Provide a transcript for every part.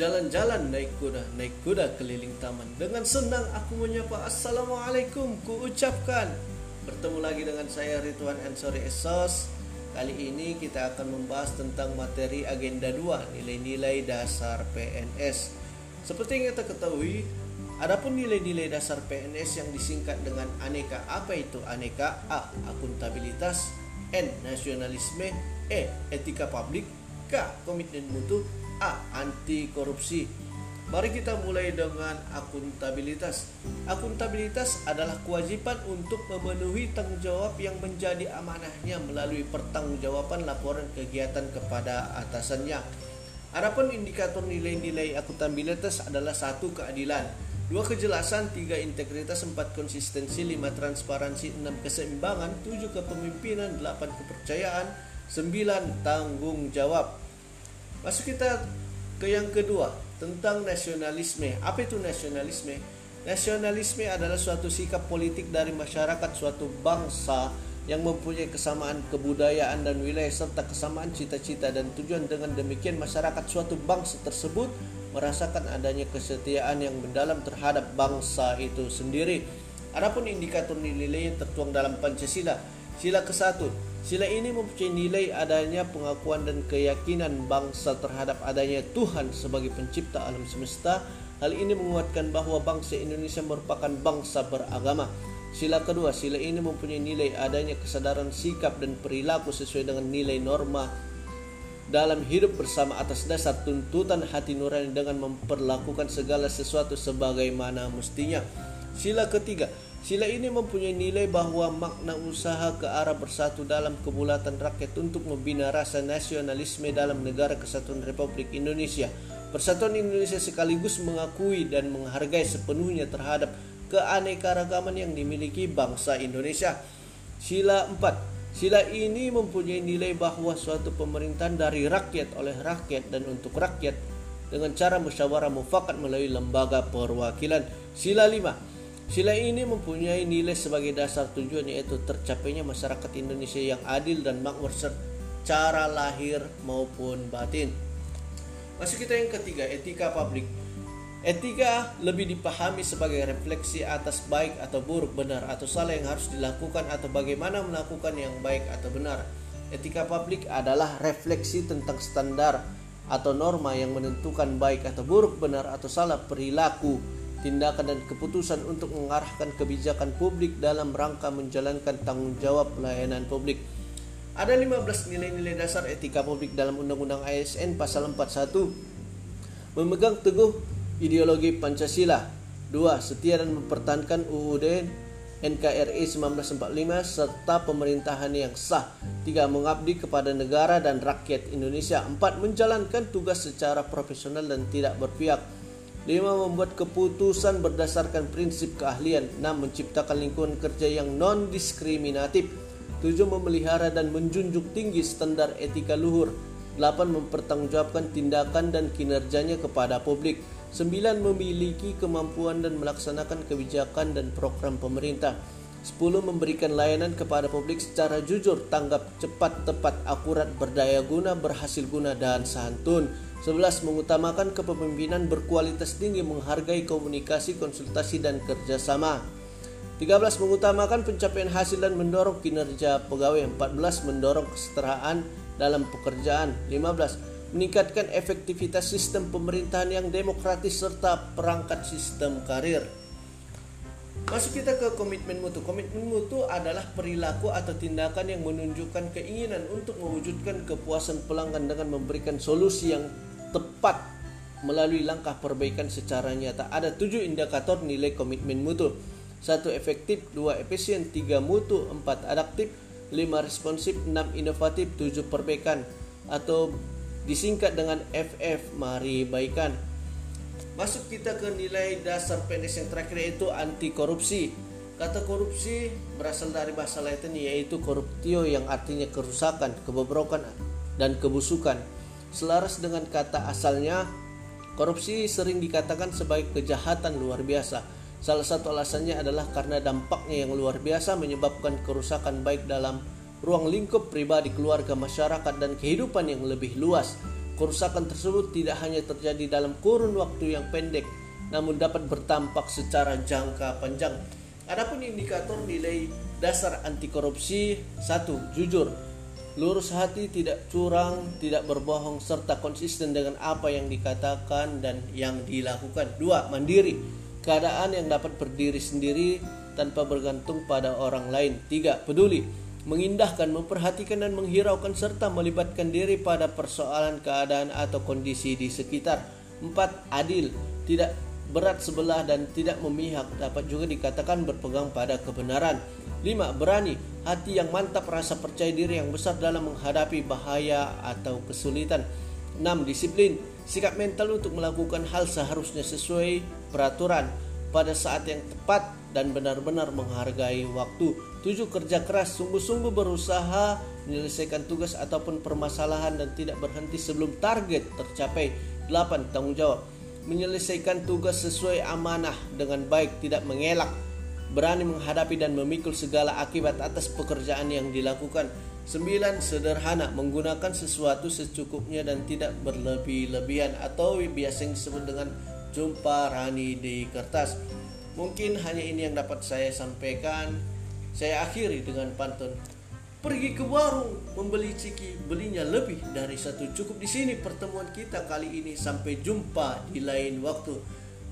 Jalan-jalan naik kuda, naik kuda keliling taman. Dengan senang aku menyapa Assalamualaikum ku ucapkan. Bertemu lagi dengan saya Ridwan Ansori Esos. Kali ini kita akan membahas tentang materi agenda 2, nilai-nilai dasar PNS. Seperti yang kita ketahui, adapun nilai-nilai dasar PNS yang disingkat dengan aneka, apa itu aneka? A. Akuntabilitas N. Nasionalisme E. Etika publik K. Komitmen mutu A. Anti korupsi. Mari kita mulai dengan akuntabilitas. Akuntabilitas adalah kewajiban untuk memenuhi tanggung jawab yang menjadi amanahnya melalui pertanggungjawaban laporan kegiatan kepada atasannya. Adapun indikator nilai-nilai akuntabilitas adalah satu keadilan, dua kejelasan, tiga integritas, empat konsistensi, lima transparansi, enam keseimbangan, tujuh kepemimpinan, delapan kepercayaan, sembilan tanggung jawab. Masuk kita ke yang kedua tentang nasionalisme. Apa itu nasionalisme? Nasionalisme adalah suatu sikap politik dari masyarakat suatu bangsa yang mempunyai kesamaan kebudayaan dan wilayah serta kesamaan cita-cita dan tujuan dengan demikian masyarakat suatu bangsa tersebut merasakan adanya kesetiaan yang mendalam terhadap bangsa itu sendiri. Adapun indikator nilai-nilai yang tertuang dalam Pancasila, sila ke-1 Sila ini mempunyai nilai adanya pengakuan dan keyakinan bangsa terhadap adanya Tuhan sebagai pencipta alam semesta. Hal ini menguatkan bahwa bangsa Indonesia merupakan bangsa beragama. Sila kedua, sila ini mempunyai nilai adanya kesadaran sikap dan perilaku sesuai dengan nilai norma dalam hidup bersama atas dasar tuntutan hati nurani dengan memperlakukan segala sesuatu sebagaimana mestinya. Sila ketiga, Sila ini mempunyai nilai bahwa makna usaha ke arah bersatu dalam kebulatan rakyat untuk membina rasa nasionalisme dalam negara kesatuan Republik Indonesia. Persatuan Indonesia sekaligus mengakui dan menghargai sepenuhnya terhadap keanekaragaman yang dimiliki bangsa Indonesia. Sila 4. Sila ini mempunyai nilai bahwa suatu pemerintahan dari rakyat oleh rakyat dan untuk rakyat dengan cara musyawarah mufakat melalui lembaga perwakilan. Sila 5 Sila ini mempunyai nilai sebagai dasar tujuan yaitu tercapainya masyarakat Indonesia yang adil dan makmur secara lahir maupun batin. Masuk kita yang ketiga, etika publik. Etika lebih dipahami sebagai refleksi atas baik atau buruk, benar atau salah yang harus dilakukan atau bagaimana melakukan yang baik atau benar. Etika publik adalah refleksi tentang standar atau norma yang menentukan baik atau buruk, benar atau salah perilaku tindakan dan keputusan untuk mengarahkan kebijakan publik dalam rangka menjalankan tanggung jawab pelayanan publik. Ada 15 nilai-nilai dasar etika publik dalam Undang-Undang ASN pasal 41. Memegang teguh ideologi Pancasila. 2. Setia dan mempertahankan UUD NKRI 1945 serta pemerintahan yang sah. 3. Mengabdi kepada negara dan rakyat Indonesia. 4. Menjalankan tugas secara profesional dan tidak berpihak. 5. Membuat keputusan berdasarkan prinsip keahlian 6. Menciptakan lingkungan kerja yang non-diskriminatif 7. Memelihara dan menjunjung tinggi standar etika luhur 8. Mempertanggungjawabkan tindakan dan kinerjanya kepada publik 9. Memiliki kemampuan dan melaksanakan kebijakan dan program pemerintah 10. Memberikan layanan kepada publik secara jujur, tanggap, cepat, tepat, akurat, berdaya guna, berhasil guna, dan santun 11. Mengutamakan kepemimpinan berkualitas tinggi menghargai komunikasi, konsultasi, dan kerjasama 13. Mengutamakan pencapaian hasil dan mendorong kinerja pegawai 14. Mendorong kesetaraan dalam pekerjaan 15. Meningkatkan efektivitas sistem pemerintahan yang demokratis serta perangkat sistem karir Masuk kita ke komitmen mutu. Komitmen mutu adalah perilaku atau tindakan yang menunjukkan keinginan untuk mewujudkan kepuasan pelanggan dengan memberikan solusi yang tepat melalui langkah perbaikan secara nyata. Ada tujuh indikator nilai komitmen mutu. Satu efektif, dua efisien, tiga mutu, empat adaptif, lima responsif, enam inovatif, tujuh perbaikan atau disingkat dengan FF. Mari baikan. Masuk kita ke nilai dasar PNS yang terakhir yaitu anti korupsi. Kata korupsi berasal dari bahasa Latin yaitu corruptio yang artinya kerusakan, kebobrokan, dan kebusukan. Selaras dengan kata asalnya, korupsi sering dikatakan sebagai kejahatan luar biasa. Salah satu alasannya adalah karena dampaknya yang luar biasa menyebabkan kerusakan baik dalam ruang lingkup pribadi, keluarga, masyarakat, dan kehidupan yang lebih luas. Kerusakan tersebut tidak hanya terjadi dalam kurun waktu yang pendek, namun dapat bertampak secara jangka panjang. Adapun indikator nilai dasar anti korupsi satu jujur lurus hati tidak curang tidak berbohong serta konsisten dengan apa yang dikatakan dan yang dilakukan. Dua mandiri. Keadaan yang dapat berdiri sendiri tanpa bergantung pada orang lain. Tiga peduli. Mengindahkan memperhatikan dan menghiraukan serta melibatkan diri pada persoalan keadaan atau kondisi di sekitar. Empat adil. Tidak berat sebelah dan tidak memihak dapat juga dikatakan berpegang pada kebenaran 5. Berani, hati yang mantap, rasa percaya diri yang besar dalam menghadapi bahaya atau kesulitan. 6. Disiplin, sikap mental untuk melakukan hal seharusnya sesuai peraturan pada saat yang tepat dan benar-benar menghargai waktu. 7. Kerja keras, sungguh-sungguh berusaha menyelesaikan tugas ataupun permasalahan dan tidak berhenti sebelum target tercapai. 8. Tanggung jawab, menyelesaikan tugas sesuai amanah dengan baik, tidak mengelak berani menghadapi dan memikul segala akibat atas pekerjaan yang dilakukan. Sembilan, sederhana, menggunakan sesuatu secukupnya dan tidak berlebih-lebihan atau biasa disebut dengan jumpa rani di kertas. Mungkin hanya ini yang dapat saya sampaikan. Saya akhiri dengan pantun. Pergi ke warung membeli ciki, belinya lebih dari satu cukup di sini pertemuan kita kali ini. Sampai jumpa di lain waktu.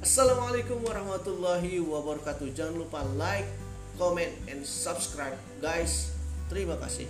Assalamualaikum warahmatullahi wabarakatuh. Jangan lupa like, comment, and subscribe, guys. Terima kasih.